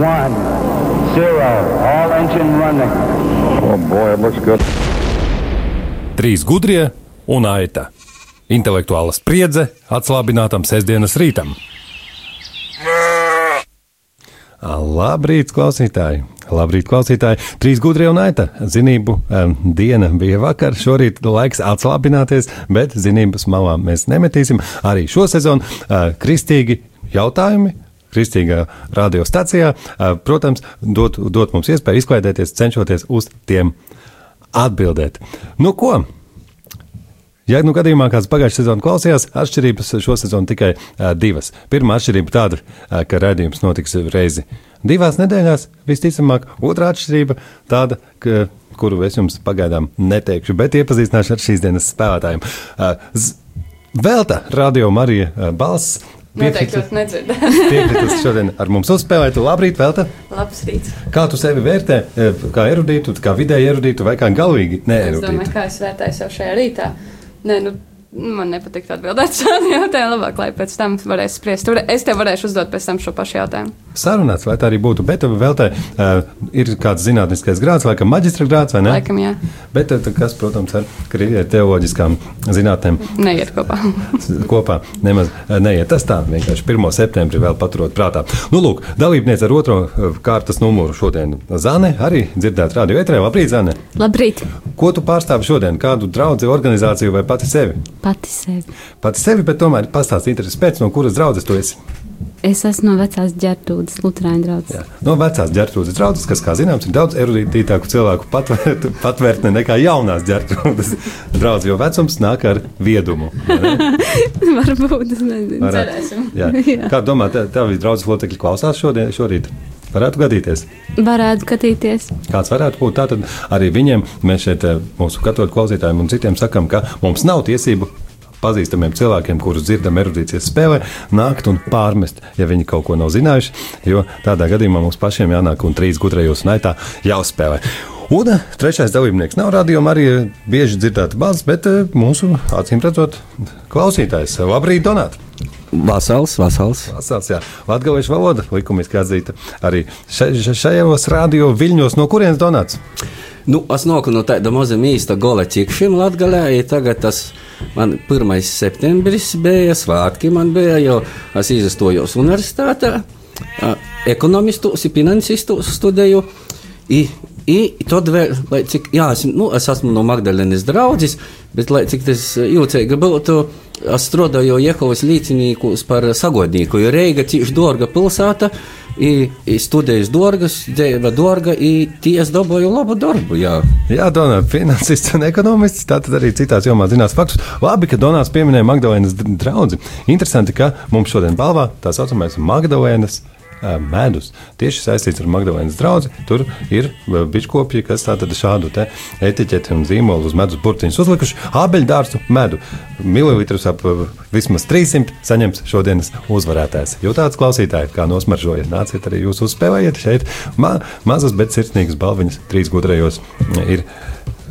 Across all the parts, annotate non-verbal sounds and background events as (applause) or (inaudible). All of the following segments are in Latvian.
one, zero. All engine running. Oh boy, it looks good. Trīs gudrie un aita. Intelektuāla spriedze atslābinātam sestdienas rītam. Labrīt, klausītāji! Labrīt, klausītāji! Trīs gudrie un aita. Zinību um, diena bija vakar, šorīt laiks atslābināties, bet zinības malā mēs nemetīsim. Arī šo sezonu uh, kristīgi jautājumi. Kristīgā radiostacijā, uh, protams, dot, dot mums iespēju izklaidēties, cenšoties uz tiem atbildēt. Nu, ko? Ja nu gadījumā kāds pagājušā sezonā klausījās, atšķirības šo sezonu tikai uh, divas. Pirmā atšķirība tāda, uh, ka raidījums notiks reizi divās nedēļās, visticamāk. Otra atšķirība tāda, ka, kuru es jums pagaidām neteikšu, bet iepazīstināšu ar šīs dienas spēlētājiem. Uh, Velta radio Marija balss. Noteikti jūs nedzirdat. Piekrītas šodien ar mums uzspēlēt. Labrīt, Velta! Labs rīts. Kā tu sevi vērtē? Kā erudītu, kā vidēji erudītu vai kā galīgi Es domāju, neerudītu? kā es vērtēju sev šajā rītā. Nē, nu, man nepatīk atbildēt šādu (laughs) jautājumu. Labāk, lai pēc tam varēs spriest. Tur Es tev varēšu uzdot pēc tam šo pašu jautājumu. Sarunāts, vai tā arī būtu. Bet vēl tā uh, ir kāds zinātniskais grāds, laikam, maģistra grāds, vai ne? Laikam, jā, Bet uh, kas, protams, ar kri- teoloģiskām zinātnēm neiet kopā. (laughs) kopā nemaz neiet. Tas tā vienkārši 1. septembrī vēl paturot prātā. Nu, lūk, dalībniece ar otro kārtas numuru šodien Zane arī dzirdēt radio etrē. Labrīt, Zane! Labrīt, Ko tu pārstāvi šodien? Kādu draugu organizāciju vai pati sevi? Pati sevi. Pati sevi, bet tomēr pastāsti interesi pēc, no kuras draudzes tu esi. Es esmu no vecās ģērbtūdes, Lutāņu draugs. Jā. No vecās ģērbtuves draudzes, kas, kā zināms, ir daudz erudītāku cilvēku patvērt, patvērtne nekā jaunās ģērbtuves draudzes, jo vecums nāk ar viedumu. (laughs) Varbūt es nezinu. Varētu. Cerēsim. Jā. (laughs) Kā domā, tavi draudzes locekļi klausās šodien, šorīt? Varētu gadīties. Varētu skatīties. Kāds varētu būt tātad arī viņiem, mēs šeit eh, mūsu katoļu klausītājiem un citiem sakam, ka mums nav tiesību pazīstamiem cilvēkiem, kurus dzirdam erudīcijas spēlē, nākt un pārmest, ja viņi kaut ko nav zinājuši, jo tādā gadījumā mums pašiem jānāk un trīs gudrajos naitā jāuzspēlē. Un trešais dalībnieks nav radījuma arī bieži dzirdēta balss, bet eh, mūsu acīm redzot klausītājs. Labrīt, Donāt! Vasals, vasals. Asals, jā, latviešu valoda likumiski atzīta arī še, še, šajos radio viļņos, no kurienes Donāts? Nu, es nāku no tāda maza īsta gola ķikšiem Latgalē, ja tagad tas man 1. septembris bija, svātki man bija, jo es izstojos universitātē, ekonomistus, finansistus studēju. I, I tad vēl, lai cik, jā, es, nu, es esmu no Magdalenes draudzes, bet, lai cik tas jūtīgi būtu, es strādāju Jehovas līdzinīkus par sagodnieku, jo Reiga cīši dārga pilsēta, i, i studējas dārgas, dzīve dārga, i ties dabūju labu darbu, jā. Jā, Donāts, finansists un ekonomists. Tātad arī citās jomās zinās faktus. Labi, ka Donāts pieminēja Magdalēnas draugu. Interesanti, ka mums šodien balvā tā saucamais Magdalēnas ā, medus. Tieši saistīts ar Magdalēnas draugu. Tur ir biškopji, kas tātad šādu etiķeti un zīmolu uz medus burtiņus uzlikuši. Ābeļdārstu medu. Mililitrus ap vismaz 300 saņems šodienas uzvarētājs. Jo tāds klausītājs, kā nosmaržojiet, nāciet arī jūs uzspēlējiet šeit. Ma mazas, bet sirsnīgas balviņas trīs gudrajos ir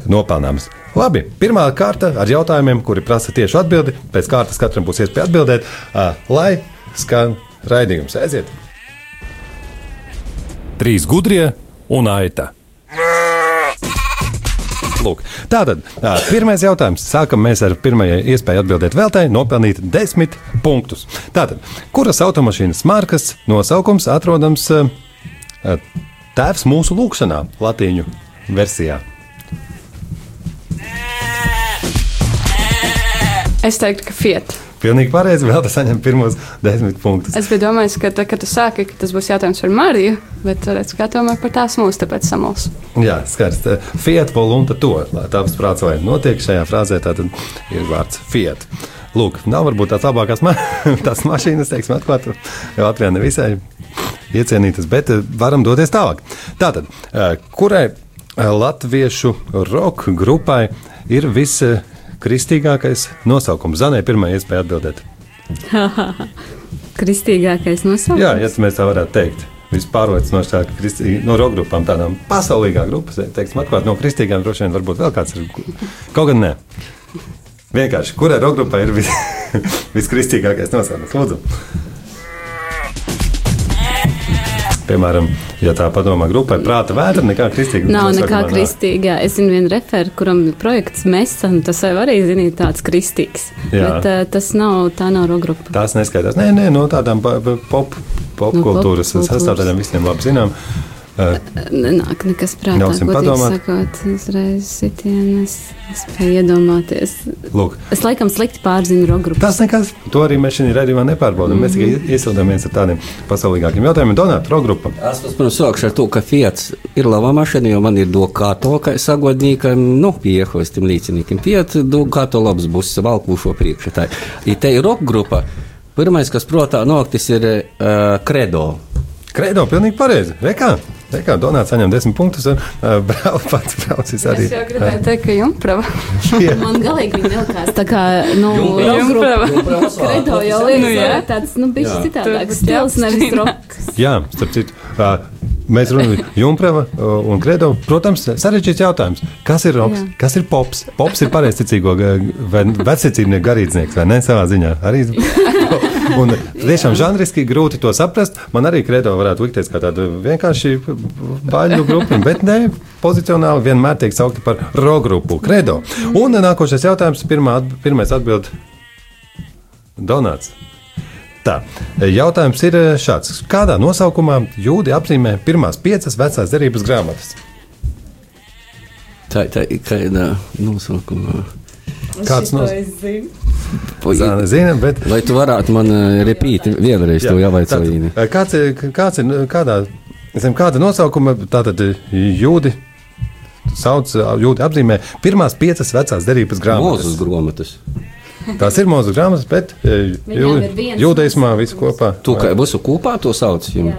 nopelnāmas. Labi, pirmā kārta ar jautājumiem, kuri prasa tieši atbildi. Pēc kārtas katram būs iespēja atbildēt, lai skan raidījums. Aiziet! Trīs gudrie un aita. Lūk, tātad, ā, pirmais jautājums. Sākam mēs ar pirmajai iespēju atbildēt veltēji, nopelnīt desmit punktus. Tātad, kuras automašīnas markas nosaukums atrodams ā, tēvs mūsu lūkšanā, latīņu versijā? Es teiktu, ka Fiat. Pilnīgi pareizi, vēl tas saņem pirmos desmit punktus. Es biju domājis, ka, tā, kad tu sāki, ka tas būs jautājums par Mariju, bet redz, kā tomēr par tās mūsu, tāpēc samuls. Jā, skaisti. Fiat volunta to, lai tavs prāts vai notiek šajā frāzē, tad ir vārds Fiat. Lūk, nav varbūt tās labākās ma (laughs) tās mašīnas, teiksim, atklāt, jo Latvijā nevisai iecienītas, bet eh, varam doties tālāk. Tātad, eh, kurai eh, latviešu roka grupai ir viskristīgākais nosaukums? Zanē, pirmā iespēja atbildēt. (laughs) Kristīgākais nosaukums. Jā, ja mēs tā varētu teikt. Vispārliecinošāk no roka grupām, tādām pasaulīgām grupām, teiksim, atklāt no kristīgām, droši vien varbūt vēl kāds ir. Kaut gan nē. Vienkārši, kurai roka grupai ir vis, (laughs) viskristīgākais nosaukums? Lūdzu. Piemēram, ja tā padomā grupai, prāta vētra, nekā kristīga. Nav nekā kristīgā. Es zinu vienu referu, kuram ir projekts Mesa, un tas jau arī, zini, tāds kristīgs. Jā. Bet uh, tas nav, tā nav rogrupa. Tās neskaitās. Nē, nē, no tādām pa- pop, popkultūras popkultūras. sastāvdaļām visiem labi zinām. Nenāk nekas prātā, Ļausim padomāt. sakot, uzreiz sitienu es spēju iedomāties. Lūk, Es laikam slikti pārzinu rogrupu. tas nekas. To arī mēs šajā raidījumā nepārbaudām. Mēs tikai iesildāmies ar tādiem pasaulīgākiem jautājumiem. Donāta, rogrupā. Es, protams, sākšu ar to, ka Fiats ir laba mašīna, jo man ir dokāto, kā sagodniekam, nu, pieejos tam līdzinīkiem. Fiat dokāto labs būs valkūšo priekšā. Te ir roka grupa. Pirmais, kas prātā noktis, ir uh, Credo. Kreido, pilnīgi pareizi. Rekā, rekā Donāts saņem desmit punktus. Un uh, brāl, pats braucis arī. Es jau gribēju teikt, ka jumprava. Jā. (laughs) Man galīgi viņa nelikās. Tā kā, nu, Jumprava. (laughs) Kredo jau Nu, liekas, jā. nu, tāds, nu, bišķi Jā. citādāks stils, nevis roks. Jā, starp citu, ā, mēs runājam par Junkrava un Kredo. Protams, sarežģīts jautājums. Kas ir roks? Jā. Kas ir pops? Pops ir pareizticīgo vai vecicībnieku garīdznieks, vai ne? Savā ziņā. Arī. (laughs) Un tiešām žanriski grūti to saprast. Man arī Kredo varētu likties kā tāda vienkārši baļu grupa, bet ne pozicionāli vienmēr tiek saukti par rogrupu. Kredo. Un nākošais jautājums, pirmā, atb- pirmais atbild Donāts. Tā, jautājums ir šāds. Kādā nosaukumā jūdi apzīmē pirmās piecas vecās derības grāmatas? Tā, tā ir kāda nosaukumā. Kāds no Po- Zāne zina, bet. Lai tu varētu man uh, repīti vēlreiz to jāvaicāju. Tātad, kāds ir, kāds ir kādā, zem kāda nosaukuma tātad jūdi sauc, jūdi apzīmē pirmās piecas vecās derības Mūzes grāmatas? grāmatas. Tās ir mūsu grāmatas, bet eh, jūdeismā visu kopā. Tu kā visu kopā to sauc? Jā.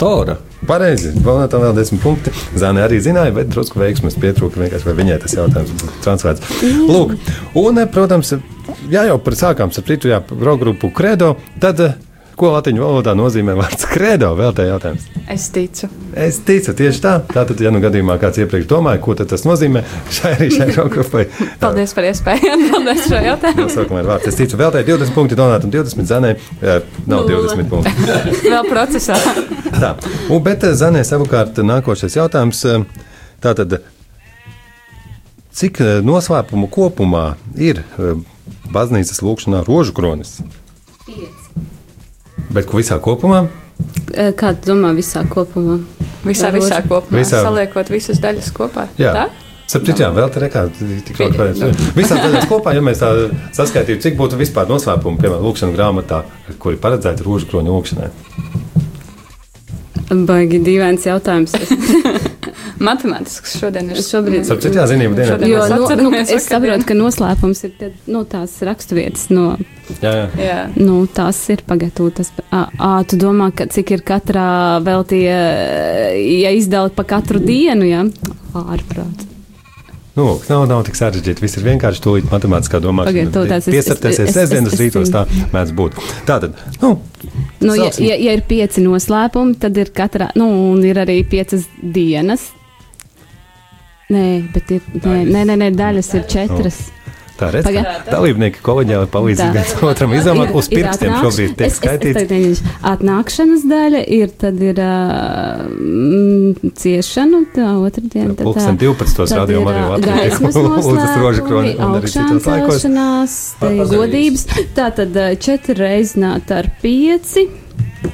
Tora. Pareizi, vēl tam vēl desmit punkti. Zāne arī zināja, bet drusku veiksmes pietrūka. Vienkārši vai viņai tas jautājums būtu transferēts. Lūk, un, eh, protams, jā, jau par sākām citu, jā, rogrupu kredo. Tad, eh, ko latviešu valodā nozīmē vārds kredo? Vēl te jautājums. Es ticu. Es ticu tieši tā. Tātad, ja nu gadījumā kāds iepriekš domāja, ko tas nozīmē, šai arī šai rogrupai. (laughs) Paldies par iespēju (laughs) atbildēt šo jautājumu. Nosaukumā ir vārds. Es ticu, vēl te 20 punkti Donātam, 20 Zanē. eh, Nav Nulle. 20 punkti. (laughs) Vēl procesā. Tā, un, bet eh, Zanē savukārt nākošais jautājums. eh, Tātad, cik eh, noslēpumu kopumā ir eh, baznīcas lūkšanā rožu kronis? Bet ko visā kopumā? Eh, Kā tu domā visā kopumā? Visā, visā kopumā. Visā. Saliekot visas daļas kopā. Tā? Sapratu, jā, vēl tā rekā, tik ļoti pareizi. Visām daļām kopā, ja mēs tā saskaitītu, cik būtu vispār noslēpumi, piemēram, lūkšanas grāmatā, kuri paredzēti rožu kroņa lūkšanai. Baigi dīvains jautājums. (laughs) Matemātisks šodien ir. Šobrīd- Sapratu, jā, zinību dienā. Šodien Jo mēs nu, nu, atceramies es saprotu, ka noslēpums ir tie, nu, tās raksturvietas. No, Jā, jā. Jā. nu, tās ir pagatavotas. Ā, tu domā, ka cik ir katrā vēl tie, ja izdala pa katru dienu, ja? Ārprāt. Nu, nav, nav tik sarežģīti. Viss ir vienkārši tūlīt matemātiskā domāšana. Pagaid, to tāds es- Piesarties es- es- sestdienas es- rītos, tā mēdz būt. Tātad, nu, Nu, ja, ja, ja ir pieci noslēpumi, tad ir katrā, nu, un ir arī piecas dienas. Nē, bet ir, nē, nē, nē, nē, daļas ir četras. tā redz, ka dalībnieki kolēģiāli palīdz viens (laughs) otram izdomāt. Uz Ir- ir pirkstiem šobrīd tiek skaitīts. Atnākšanas daļa ir, tad ir uh, mm, ciešana, tā otra diena. Pulksten tā- 12. tad radio ir, Marija ā, Latvija tiek gaismas (laughs) lūdzas rožu kroni un arī citos laikos. godības. Tā tad četri reizināt ar pieci,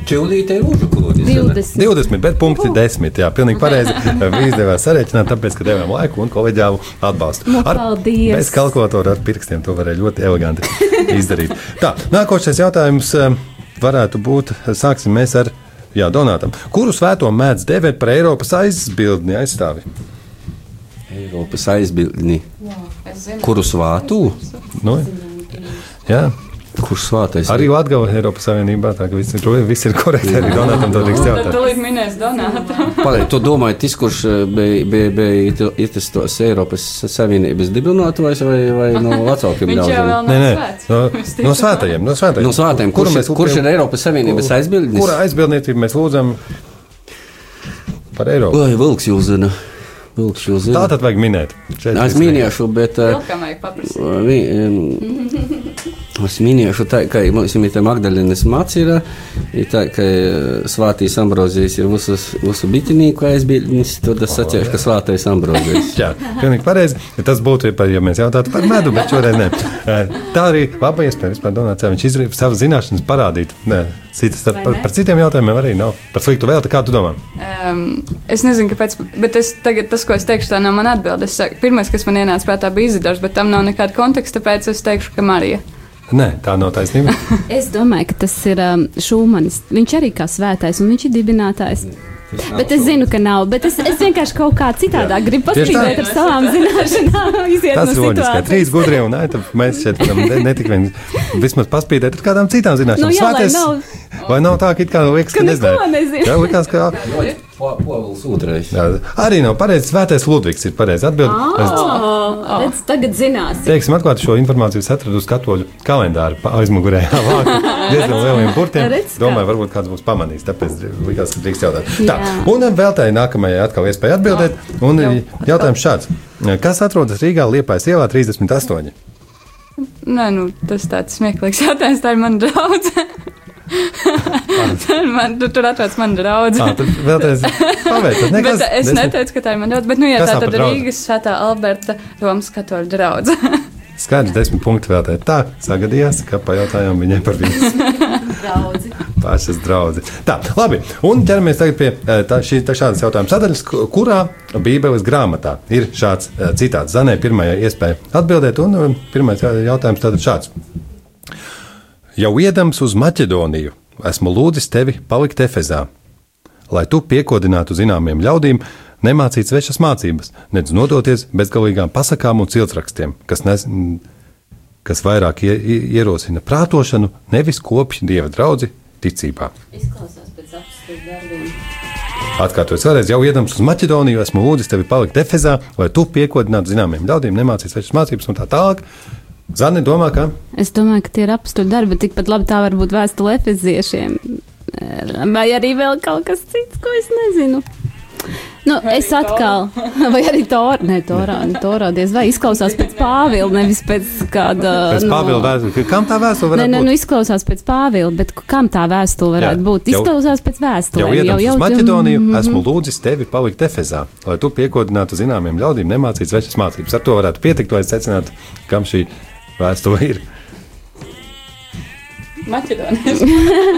Čildīte ir kronis. 20. 20, bet punkti 10. Jā, pilnīgi pareizi. (laughs) Izdevās sarēķināt, tāpēc, ka devām laiku un kolēģālu atbalstu. Nu, paldies. bez kalkulatora ar pirkstiem to varēja ļoti eleganti izdarīt. Tā, nākošais jautājums eh, varētu būt, sāksim mēs ar jā, Donātam. Kuru svēto mēdz devēt par Eiropas aizbildni aizstāvi? Eiropas aizbildni. Es zinu. Kuru svātu? Nu, jā. Kurš svātais? Arī Latvijas Eiropas Savienībā, tā ka viss ir, viss ir korekti. Arī Donātam to drīkst Tad jautāt. tūlīt minēs Donātu. (laughs) Pagaid, tu domāji, tas, kurš eh, bija, bija, bija itis tos Eiropas Savienības dibinātājs vai, vai no vecākiem Viņš jau vēl ļaudīm? Nē, nav nē, no, no svētajiem. No svētajiem, No svētiem, Kuru kurš, ir, kurš ir Eiropas Savienības aizbildnis? Kura aizbildniecību mēs lūdzam par Eiropu? Oi, vilks jūs zina. Vilks jūs zina. Tā tad vajag minēt. Šeit Es minēšu, bet. eh, Vilkam vajag paprasīt. vi- (laughs) em, Es minēšu, tā, ka mums ir tā Magdalenes mācība, ir tā, ka eh, svātīs Ambrozijas ir mūsu, mūsu bitinīku aizbildnis, tad es sacīšu, ka svātais Ambrozijas. Jā, pilnīgi pareizi. Tas būtu, ja mēs jautātu par medu, bet šoreiz nē. Eh, Tā arī laba iespēja vispār domāt, ka viņš izdarīja savas zināšanas parādīt. Nē, citas, par, par, par citiem jautājumiem arī nav. Par sliktu vēl, kā tu domā? Um, es nezinu, kāpēc, bet es tagad, tas, ko es teikšu, tā nav mana atbilde. Pirmais, kas man ienāca prātā, bija Izidors, bet tam nav nekāda konteksta, tāpēc es teikšu, ka Marija. Nē, tā nav taisnība. (laughs) Es domāju, ka tas ir um, Šūmanis. Viņš arī kā svētais, un viņš ir dibinātājs. Bet es zinu, ka nav. Bet es, es vienkārši kaut kā citādāk gribu paspīdēt ar savām zināšanām. (laughs) iziet Tas no ir loģiski. situācijas. Trīs gudrie un tad mēs šeit varam ne, ne tik vien vismaz paspīdēt ar kādām citām zināšanām. Nu jā, Svētais- nav- Vai nav tā, ka it kā liekas, Ka nezināju? nezinu. Jā, likās, ka Povuls otrais. jā, arī nav pareizi. Svētais Ludvigs ir pareizi atbild. Es redz, tagad zinās. Teiksim, atklāt šo informāciju, es atradu uz katoļu kalendāru pa- aizmugurē. (laughs) Diezgan lieliem burtiem. Domāju, varbūt kāds būs pamanījis, tāpēc likās, ka drīkst jautāt. Tā, un vēl tā ir nākamajai atkal iespēja atbildēt. Un jautājums šāds. Kas atrodas Rīgā Liepājas ielā 38? Nē, nu, tas tāds smieklīgs jautājums. Tā ir mana draudzene. Tā ir man, tu, tur atrodas mana Ah, draudzene. tad vēlreiz paveicat. Bet Nekas, es neteicu, ka tā ir mana draudzene. Bet, nu, jā, Kas tā tā tad ir? Rīgas svētā Alberta Romas katoļu draudzene. (laughs) Skaidrs, desmit punkti vēl tā. Tā sagadījās, ka pajautājām viņai par viņas (laughs) pašas draugu. Tā, labi. Un ķeramies tagad pie eh, tā, šī, tā šādas jautājuma sadaļas, ku- kurā Bībeles grāmatā ir šāds eh, citāts. Zanē, pirmā iespēja atbildēt, un eh, pirmais jautājums tātad šāds. Jau iedams uz Maķedoniju, esmu lūdzis tevi palikt Efezā, lai tu piekodinātu zināmiem ļaudīm, nemācīt svešas mācības, nedz nodoties bezgalīgām pasakām un ciltsrakstiem, kas, nes, kas vairāk ie, ie- ierosina prātošanu, nevis kopš dieva draugi ticībā. Atkārtoju vēlreiz, jau iedams uz Maķedoniju, esmu lūdzis tevi palikt Efezā, lai tu piekodinātu zināmiem ļaudīm, nemācīt svešas mācības un tā tālāk. Zani domā, ka Es domāju, ka tie ir apstākļi darbi, tikpat labi tā var būt vēstule efeziešiem. Vai arī vēl kaut kas cits, ko es nezinu. Nu, es atkal, vai arī Torā, ne Torā, ne Torā, diez vai izklausās pēc Pāvila, nevis pēc kāda. pēc nu, Pāvila vēstures, kam tā vēstule Nē, varētu nē, būt? nu izklausās pēc Pāvila, bet kam tā vēstule varētu Jā, būt? jau- Izklausās pēc vēstures. Jau iedams uz Maķedoniju, Mhm. esmu lūdzis tevi palikt Efezā, lai tu piekodinātu zināmiem ļaudīm, nemācīt svešas mācības. Ar to varētu pietikt, lai secinātu, kam šī vēstule ir. Maķedonijas.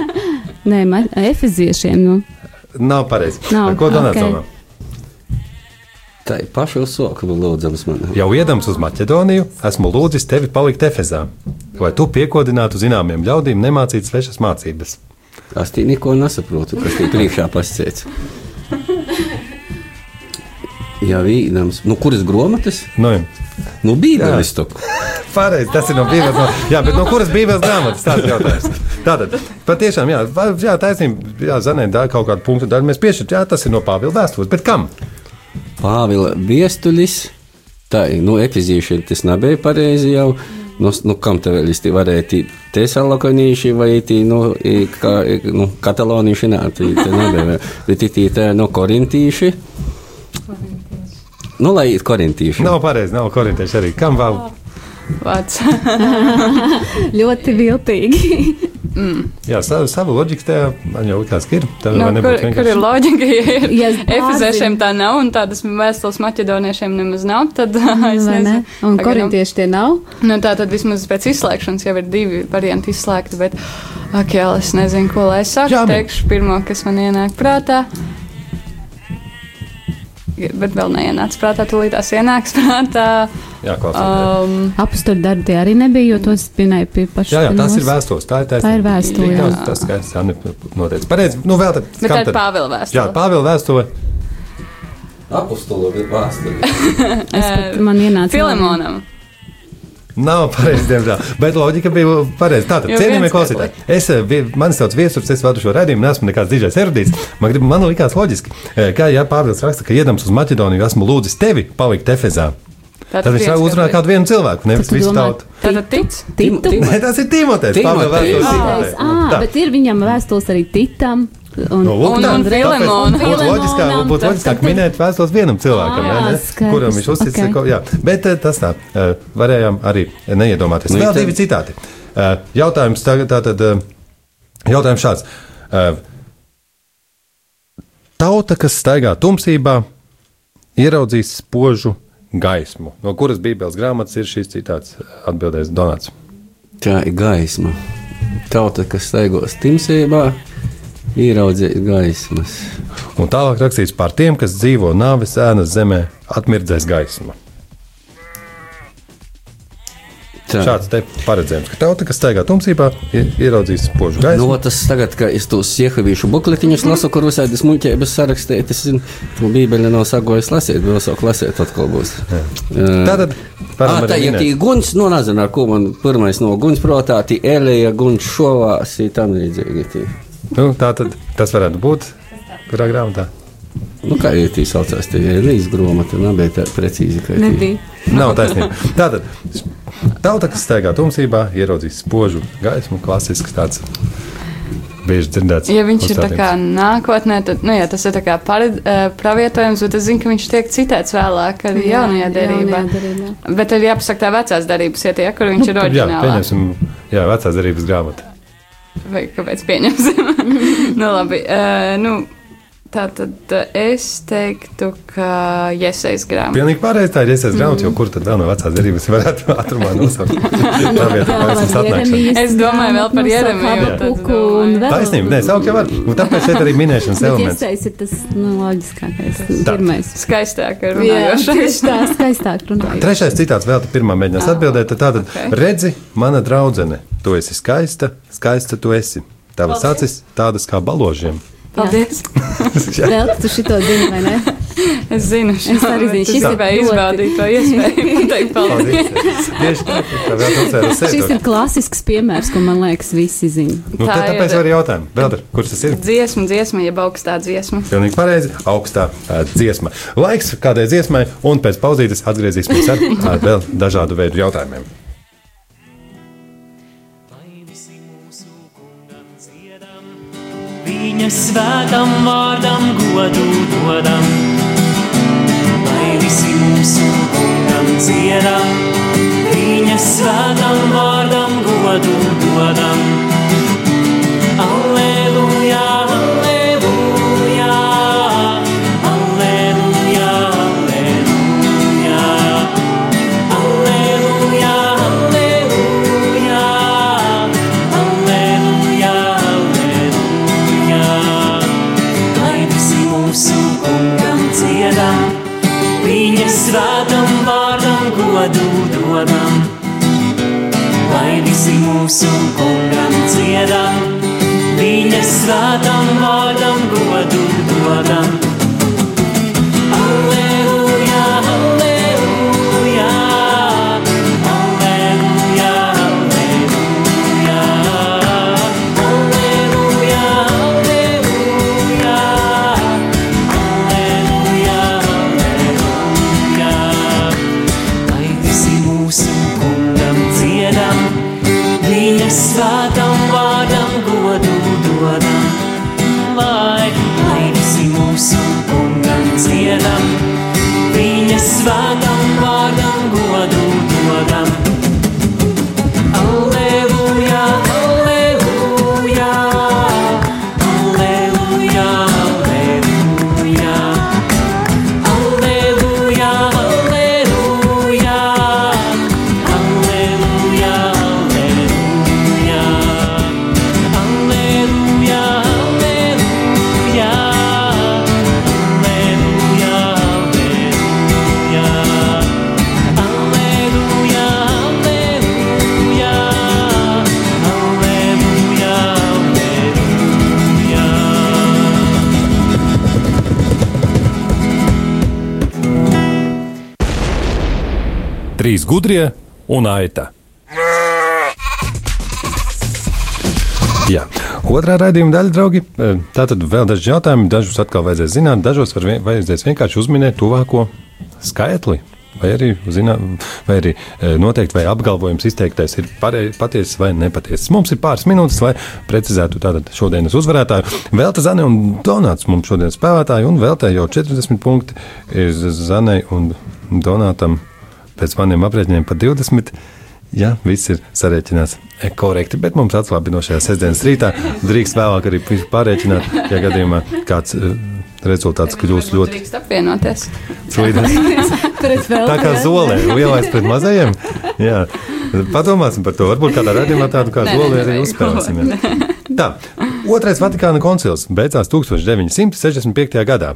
(laughs) Nē, ma- efeziešiem. Nu. Nav pareizi. Nav, Ko Donāts ok. domā? Tā ir paša uzsākuma lūdzams man. Jau iedams uz Maķedoniju, esmu lūdzis tevi palikt Efezā, lai tu piekodinātu zināmiem ļaudīm, nemācīt svešas mācības. Es tī neko nesaprotu, kas tī priekšā pasciets. Jā, vīdams. Nu, kuras gromatas? Nu, jā. Nu, bībeles. (laughs) Pareizi, tas ir no Bībeles. No, jā, bet no kuras Bībeles grāmatas tāds jautājums? Tātad, patiešām, jā, jā taisnība, jā, Zanē, tā kaut kādu punktu daļu mēs piešķirt, jā, tas ir no Pāvila vēstules, bet kam? Pāvila viestulis. Tā ir, nu, epizīši tas nebija pareizi jau. Nu, nu, kam te vēl īsti varēja tī tesalokonīši vai tī, nu, kā, nu, katalonīši, nā, tī, te nebija. Bet tī, tī, te, nu, korintīši. Nu, lai ir korintīši. Nav pareizi, nav korintieši arī. Kam vēl? Vārds. (laughs) Ļoti viltīgi. Jā, savu, savu loģiku tajā man jau likās, ka ir. Tā Nu, vai kur, kur ir loģika? Ja ir Ja es Efeziešiem tā nav, un tādas vēstules maķedoniešiem nemaz nav, tad (laughs) es Vai ne? nezinu. Un Pagaidām. korintieši tie nav. Nu, tā tad vismaz pēc izslēgšanas jau ir divi varianti izslēgti, bet, ak, jā, es nezinu, ko lai es saku. Teikšu pirmo, kas man ienāk prātā. Bet vēl neienāca prātā, tūlīt tās ienāks prātā. Jā. Um, Apstākļu darbi tie arī nebija, jo tos spinēja pie paša. Jā, jā, tas ir vēstules. Tā ir taisnība. Tā ir vēstule, jā. Tas, tas skaidrs, jā, ne- noteicis. Pareizi. Nu, vēl tad. bet tā ir? Pāvila vēstule. Jā, Pāvila vēstule. Apostolo vēsturi. Es pat man ienāca. Filemonam. Nav pareizi, diemžēl. Bet loģika bija pareiza. Tātad, cienījamie viens klausītāji, es, eh, mani sauc Viesurs, es vadu šo redzējumu, neesmu nekāds dižais erudīts. Man, grib, man likās loģiski, eh, kā ja Pāvils raksta, ka iedams uz Maķedoniju, esmu lūdzis tevi palikt Efezā. Tad viņš viens, uzrunā kas- kādu vienu cilvēku, nevis visu tautu. Tātad tic? Titu. (laughs) Nē, tas ir Timotejs. Pāvila vēstules Ah, bet ir viņam vēstules arī Titam. Un, Nu, lūk, Un- tā. un Tāpēc Filemonam. Būtu loģiskāk, būtu loģiskāk minēt vēstules vienam cilvēkam, Ah, ne, ne, skaidrs, kuram viņš uztic. ok. ko- jā. Bet eh, tas tā, eh, varējām arī neiedomāties. Nu, Vēl divi citāti. Uh, jautājums tagad tātad. Jautājums šāds. Tauta, kas staigā tumsībā, ieraudzīs spožu gaismu. No kuras Bībeles grāmatas ir šīs citāts? Atbildēs Donāts. Tā ir gaisma. Tauta, kas staigos timsībā, ieraudzīs gaismas. Un tālāk rakstīts par tiem, kas dzīvo nāves ēnas zemē, atmirdzēs gaisma. Tā. Šāds te paredzējums, ka tauta, kas staigā tumsībā, ieraudzīs spožu gaismu. Nu, tas tagad, kad es tos iehavīšu bukletiņus lasu, kur visādi smuļķības sarakstīt, es zinu, ka Bībeli nav sagojis lasīt, vēl savu lasīt atkal būs. Jā. Tātad, Ah, tā ir tī guns, nu nezinu, ar ko man pirmais no guns prātā, tī Elija guns šovās, ir tam līdzīgi. Tī. Nu, tā tad tas varētu būt. Kurā grāmatā? Nu, kā jau tī saucās, tie ir Elijas gromata, nebija tā precīzi. Nebija. Nav taisnība. Tātad, tauta, kas staigā tumsībā, ieraudzīs spožu gaismu, klasisks tāds. Ja viņš ir tā kā nākotnē, tad nu, jā, tas ir tā kā pared, uh, pravietojums, bet es zinu, ka viņš tiek citēts vēlāk arī Jā, jaunajā derībā. Bet tad jāpasaka tā vecās derības, ja tie, kur viņš ir Jā, oriģinālā. pieņemsim, jā, vecās derības grāmata. Vai kāpēc pieņemsim? (laughs) nu, labi. Uh, nu, tā tad uh, es teiktu, ka iesaist grāmatu. Pilnīgi pareizi tā ir iesaistīta grāmata, jo kur tad vēl no vecās derības varētu (laughs) ātrumā nosaukt? (laughs) Tā vietā, kā esmu atnākšana. Es domāju vēl par Jeremiju, tad Habakuku un vēl. Taisnība, nē, saukt jau var. Un tāpēc šeit arī minēšanas elements. iesaist ir tas nu, loģiskākais, Tā. pirmais. Skaistāk runājošais. tieši tā, skaistāk runājot. Trešais citāts vēl te pirmā mēģinās atbildēt. Tad tātad, redzi, mana draudzene, tu esi skaista, skaista tu esi. Tavas acis tādas kā baložiem. Paldies! Vēl tu šito zini, vai ne? Es zinu, Es arī zinu, šis šis ir ļoti- izbaudīt to iespēju. (laughs) Pateikt paldies! Paldies. Tieši vēl Šis ir klasisks piemērs, ko man liekas visi zina. Nu, Tā tā tāpēc ir. arī jautājumu. Vēl kurš tas ir? Dziesma, dziesma, jeb augstā dziesma. Pilnīgi pareizi. Augstā uh, dziesma. Laiks kādai dziesmai, un pēc pauzītes atgriezīsimies ar uh, vēl dažādu veidu jautājumiem. Viņa svētam vārdam godu dodam, lai visi mūsu kungam dziedam. Viņa svētam vārdam godu dodam. Viņa Trīs gudrie un aita. Jā. Otrā raidījuma daļa, draugi, e, tātad vēl daži jautājumi. Dažus atkal vajadzēs zināt, dažos vien, vajadzēs vienkārši uzminēt tuvāko skaitli. Vai arī, zinā, vai arī e, noteikti, vai apgalvojums izteiktais ir patiesis vai nepatiesis. Mums ir pāris minūtes, lai precizētu tātad šodienas uzvarētāju. Velta Zane un Donāts mums šodien spēlētāji, un Veltē jau 40 punkti ir Zanei un Donātam pēc maniem aprēķiniem pa 20. Jā, viss ir sarēķināts e, korekti, bet mums atslābinošajā sestdienas rītā drīkst vēlāk arī pārēķināt, ja gadījumā kāds e, rezultāts kļūs ļoti Drīkst apvienoties. (laughs) Tā kā zolē, lielais pret mazajiem. Jā, padomāsim par to. Varbūt kādā radījumā tādu kā zolē arī uzspēlēsim. Tā, otrais Vatikāna koncils beidzās 1965. gadā.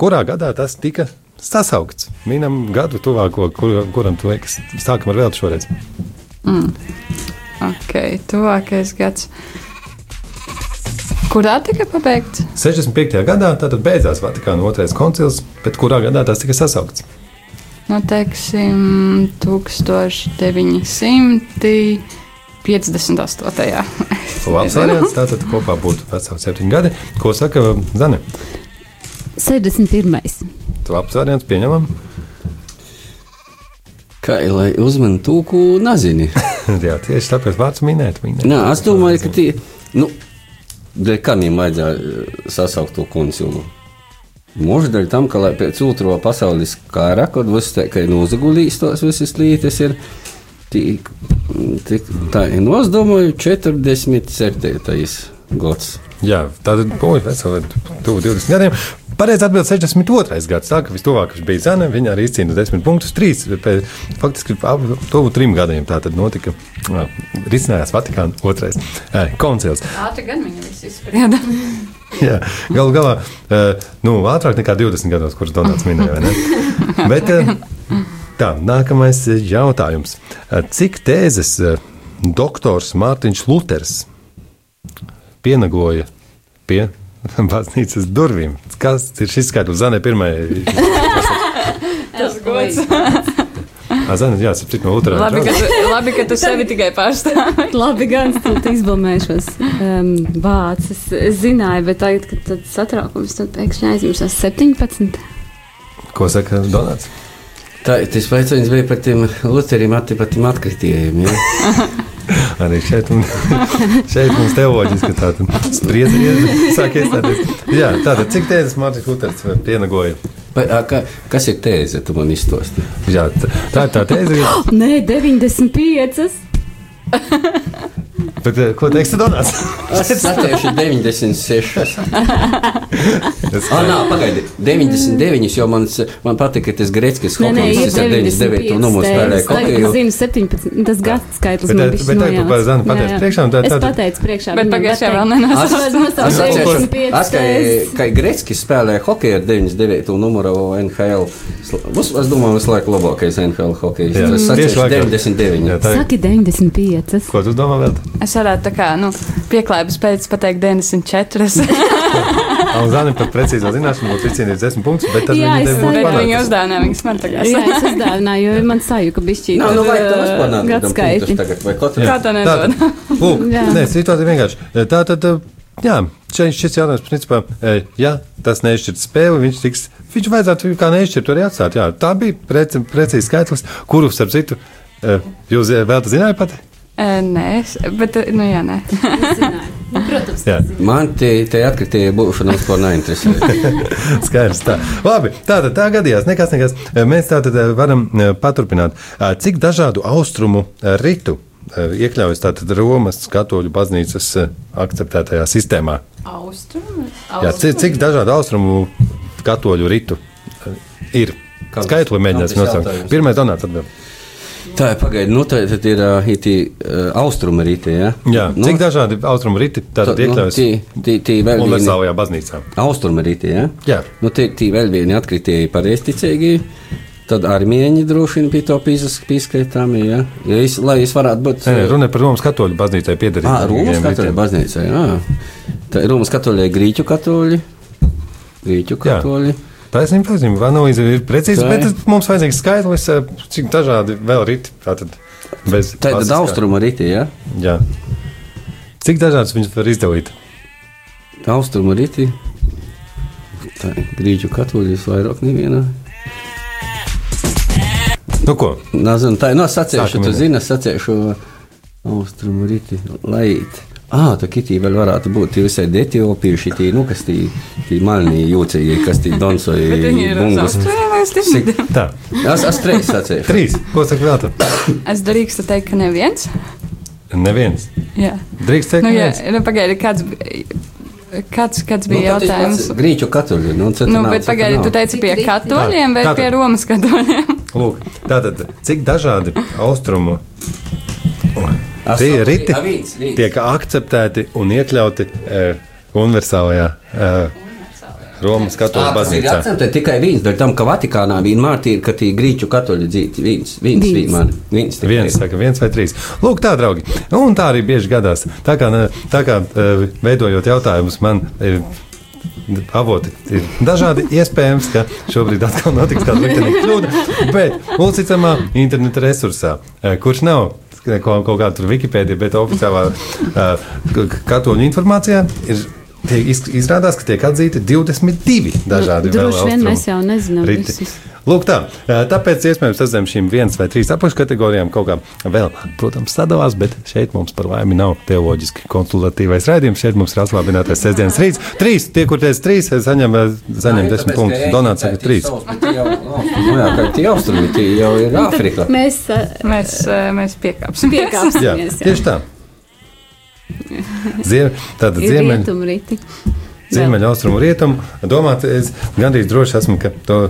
Kurā gadā tas tika sasaukts? Minam gadu tuvāko, kur, kuram tu liekas, sākam ar vēl šoreiz. Ok, tuvākais gads. Kurā tika pabeigts? 65. gadā tātad beidzās Vatikāna otrais koncils, bet kurā gadā tas tika sasaukts? Nu, teiksim, 1958. Labs variants, tātad kopā būtu vecāks septiņi gadi. Ko saka Zane? 61. Labs variants, pieņemam. Kā lai uzmanītu to, ko nezini? (laughs) Jā, tieši tāpēc vārds minēt. minēt. Nē, es domāju, ka tie, nu, dēļ kam viņam vajadzēja eh, sasaukt to koncilu? Možda dēļ tam, ka lai pēc otro pasaules kara, kad viss tā, ka ir nozagulījis tos visas lietas, ir tik, tik, tā ir, nu, es domāju, 47. gads. Jā, tātad poļi veseli tuvu 20 gadiem. Pareizi atbild 62. gads, tā ka vistuvāk viņš bija Zana, viņa arī izcīna 10 punktus, 3, pēc, faktiski tuvu trim gadiem tā tad notika, ā, risinājās Vatikāna otrais koncils. Ātri gan viņa viss izsprieda. (laughs) Jā, galu galā, nu, ātrāk nekā 20 gados, kurus Donalds minēja. (laughs) Bet, tā, nākamais jautājums. Cik tēzes doktors Mārtiņš Luters pienagoja pie baznīcas durvīm? Kas ir šis skaitlis? Zanē, pirmajai. (laughs) Tas gods. Zana, jā, sapratu no Lutera. Labi, ka, tu, labi, ka tu sevi tikai pārstāvi. (laughs) Labi, gan es izblamēšos um, vācis. Es zināju, bet tagad, kad tad satraukums, tad pēkšņi aizmirsos 17. Ko saka Donalds? Tā, tas jautājums bija par tiem Lutherim attīstiem atkritējiem. Ja? (laughs) Arī šeit, un, (laughs) šeit mums teoloģiski tāda spriedzi (laughs) sāk iestāties. Jā, tātad, cik tēzes Mārtiņš Luters pienagoja? Vai, ā, ka, kas ir tēze? Tu man izstāsti. Jā, tā tā ir tā (gasps) tēze. Nē, 95. (laughs) Bet, eh, ko teiks Donalds? (laughs) Es satiešu 96. Es, Ah, nē, pagaidi, 99. jau man, man patīk, ka tas Greckis ir ar 99. numuru spēlēja hokeju. es zinu 17. Tas gads skaitlis Bet, man bija bet tagad tu par Zanu pateici priekšā, tā- Es pateicu priekšā. Bet pagājušajā vēl nenesmu. Es Es nosaucu atceros, 65 es, ka, tēzes. ka Greckis spēlēja hokeju ar 99. numuru NHL. Būs, es domāju, visu laiku labākais NHL tieši atceros laikā. 99. Jā, tā ir. Saki 95. Ko tu domā vēl? Es varētu tā kā, nu, pieklājības pēc pateikt 94. Alzāne (laughs) par precīzo zināšanu būtu izcīnījis 10 punktus, bet tas Jā, viņa es te būtu saprotu. Bet viņa panācis. uzdāvināja viņas man tagad. Jā, es uzdāvināju, jo man sajūta bišķīt. Nav, nu, vajag tev uh, uzpanāt. Gadskaiti. Tagad, vai kaut Kā to nedod? Lūk, (laughs) Jā. nē, situācija vienkārši. Tā tad, jā, šeit šis jautājums, principā, eh, ja tas nešķirt spēli, viņš tiks, viņš vajadzētu kā nešķirt arī atstāt. Jā, tā bija precīzi skaitlis, kuru, starp citu, eh, jūs eh, vēl tas zinājāt pat? Nē, bet, nu jā, nē. (laughs) Nu, Protams, Jā. Man tie, tie atkritīja būšana vispār neinteresē. (laughs) Skaidrs. Tā. Labi, tā tad tā gadījās. Nekas, nekas. Mēs tā tad varam eh, paturpināt. Eh, Cik dažādu austrumu eh, ritu eh, iekļaujas tātad Romas katoļu baznīcas eh, akceptētajā sistēmā? Austrumi? Jā, cik, cik dažādu austrumu katoļu ritu eh, ir? Skaitli mēģināsim nosaukt. Pirmais donāts atbild. Tā ir pagaidi, nu tā tad ir uh, itī, uh, austruma rītī, ja? Jā, nu, cik dažādi austrumu riti tātad tā- nu, iekļaujas universālajā baznīcā? austruma rītī, ja? Jā. Nu, tie, tie vēl vieni atkritēji pareizticīgi. Tad armēņi droši vien pie to pieskaitām, ja? ja es, lai es varētu būt. Nē, runa par Romas katoļu baznīcai piederīgiem. Ah, Romas katoļa baznīca, jā. Tā ir Romas katoļa, grīķu katoļi. Grīķu Jā. Taisnība, taisnība. Analīze ir precīza, bet mums vajadzīgs skaitlis, eh, cik dažādi vēl riti. Tātad bez Tā ir klasiskā. austruma rītī, ja? Jā. Cik dažādas viņas var izdalīt? Austruma rītī. Tā ir grīķu katoļi, vairāk nevienā. Nu, ko? Nezinu, tā ir no sacīšu, Sākam tu zini, es sacīšu austrumu rīti, laīt. Ah, tā kitī vēl varētu būt visai etiopija, šī, nu, kas tī, tī malnī jūcīgi, kas bungas. Austrālijas Cik- dienvidiem. Tā, Es, es trīs sacēju. trīs. Ko saka vēl? tu? Es drīkstu teikt, ka neviens. Neviens. Jā. Drīkst teikt, Nu, jā, nu, pagaidi, kāds, kāds, kāds bija Nu, jautājums? Grīķu katoļi. Nu, Nu, bet pagaidi, tu teici pie katoļiem vai Tātad. pie Romas katoļiem? Lūk, tātad, cik dažādi austrumu Tie riti a, viens, viens. tiek akceptēti un iekļauti e, universālajā e, Romas katoļu Tas ir baznīcā? akcentē tikai viens, dēļ tam, ka Vatikānā vienmēr ir, ka tie grīķu katoļi dzīvi. Viens, viens, Viens. Viens. Viens saka, viens vai trīs. Lūk, tā, draugi. Un tā arī bieži gadās. Tā kā, tā kā e, veidojot jautājumus, man e, avoti ir dažādi. Iespējams, ka šobrīd atkal notiks kāda liktenīga kļūda, bet uzticamā interneta resursā, kurš nav kaut, kaut kāda tur Wikipēdija, bet oficiālā (laughs) k- katoļu informācijā ir. Tiek iz- izrādās, ka tiek atzīti 22 dažādi Nu, vēl droši vien mēs jau nezinām riti. visus. Lūk, tā. Tāpēc, iespējams, tas zem šīm viens vai trīs apakškategorijām kaut kā vēl, protams, sadalās, bet šeit mums par laimi nav teoloģiski konsultatīvais raidījums. Šeit mums ir atslābinātais sestdienas rīts. Trīs, tie, kur teica trīs, saņem, saņem desmit punktus. Donāts saka trīs. Nu, jā, kā tie austrumi, tie jau ir Āfrika. Mēs Mēs, mēs piekāpsimies. Jā, piekāpsimies. jā. tieši tā. Ziem, tātad Ir ziemeļ, rietumriti. ziemeļa austrumu rietumu. Domāt, es gandrīz droši esmu, ka to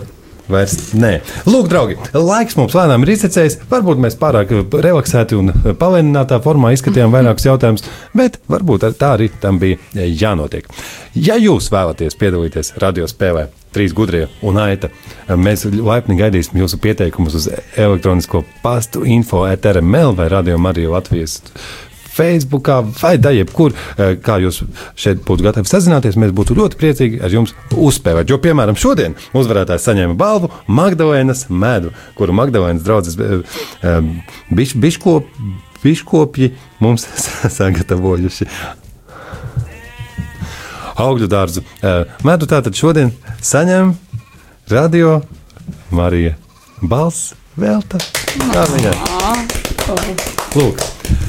vairs nē. Lūk, draugi, laiks mums lēnām ir izsecējis. Varbūt mēs pārāk relaksēti un palēninātā formā izskatījām vairākus jautājumus, bet varbūt ar- tā arī tam bija jānotiek. Ja jūs vēlaties piedalīties radio spēlē, trīs gudrie un aita, mēs laipni gaidīsim jūsu pieteikumus uz elektronisko pastu info etrml vai radio Marija Latvijas. Facebookā vai da jebkur, eh, kā jūs šeit būtu gatavi sazināties, mēs būtu ļoti priecīgi ar jums uzspēlēt. Jo, piemēram, šodien uzvarētājs saņēma balvu Magdalēnas medu, kuru Magdalēnas draugs biš, biškop, biškopji mums (laughs) sagatavojuši. Augļu dārzu eh, medu tātad šodien saņem radio Marija Balss velta. Lūk.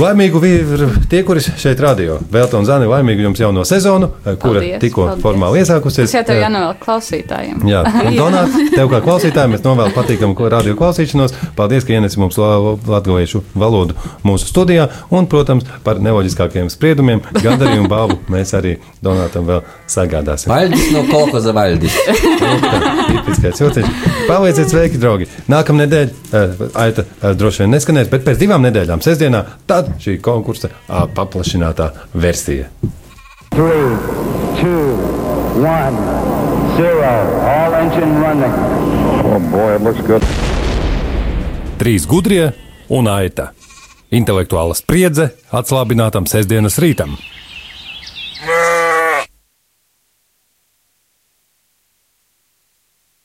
Laimīgu vīru tie, kuri šeit radio. Velta un Zani, laimīgu jums jauno sezonu, eh, kura tikko formāli iesākusies. Tas jau tev Eh, jānovēl klausītājiem. Jā, (laughs) un Donāt, tev kā klausītājiem, es novēlu patīkamu ko- radio klausīšanos. Paldies, ka ienesi mums la- latviešu valodu mūsu studijā. Un, protams, par neloģiskākiem spriedumiem, gandarījumu balvu mēs arī Donātam vēl sagādāsim. Vaļdis no kolhoza vaļdis. Lūk, (laughs) tā, Tipiskais jociņš. Palieciet sveiki, draugi. Nākamā nedēļa, aita eh, droši vien neskanēs, bet pēc divām nedēļām, sestdienā, tad šī konkursa paplašinātā versija. Three, two, one, zero. All engine running. Oh boy, it looks good. Trīs gudrie un aita. Intelektuāla spriedze atslābinātam sestdienas rītam. Mē!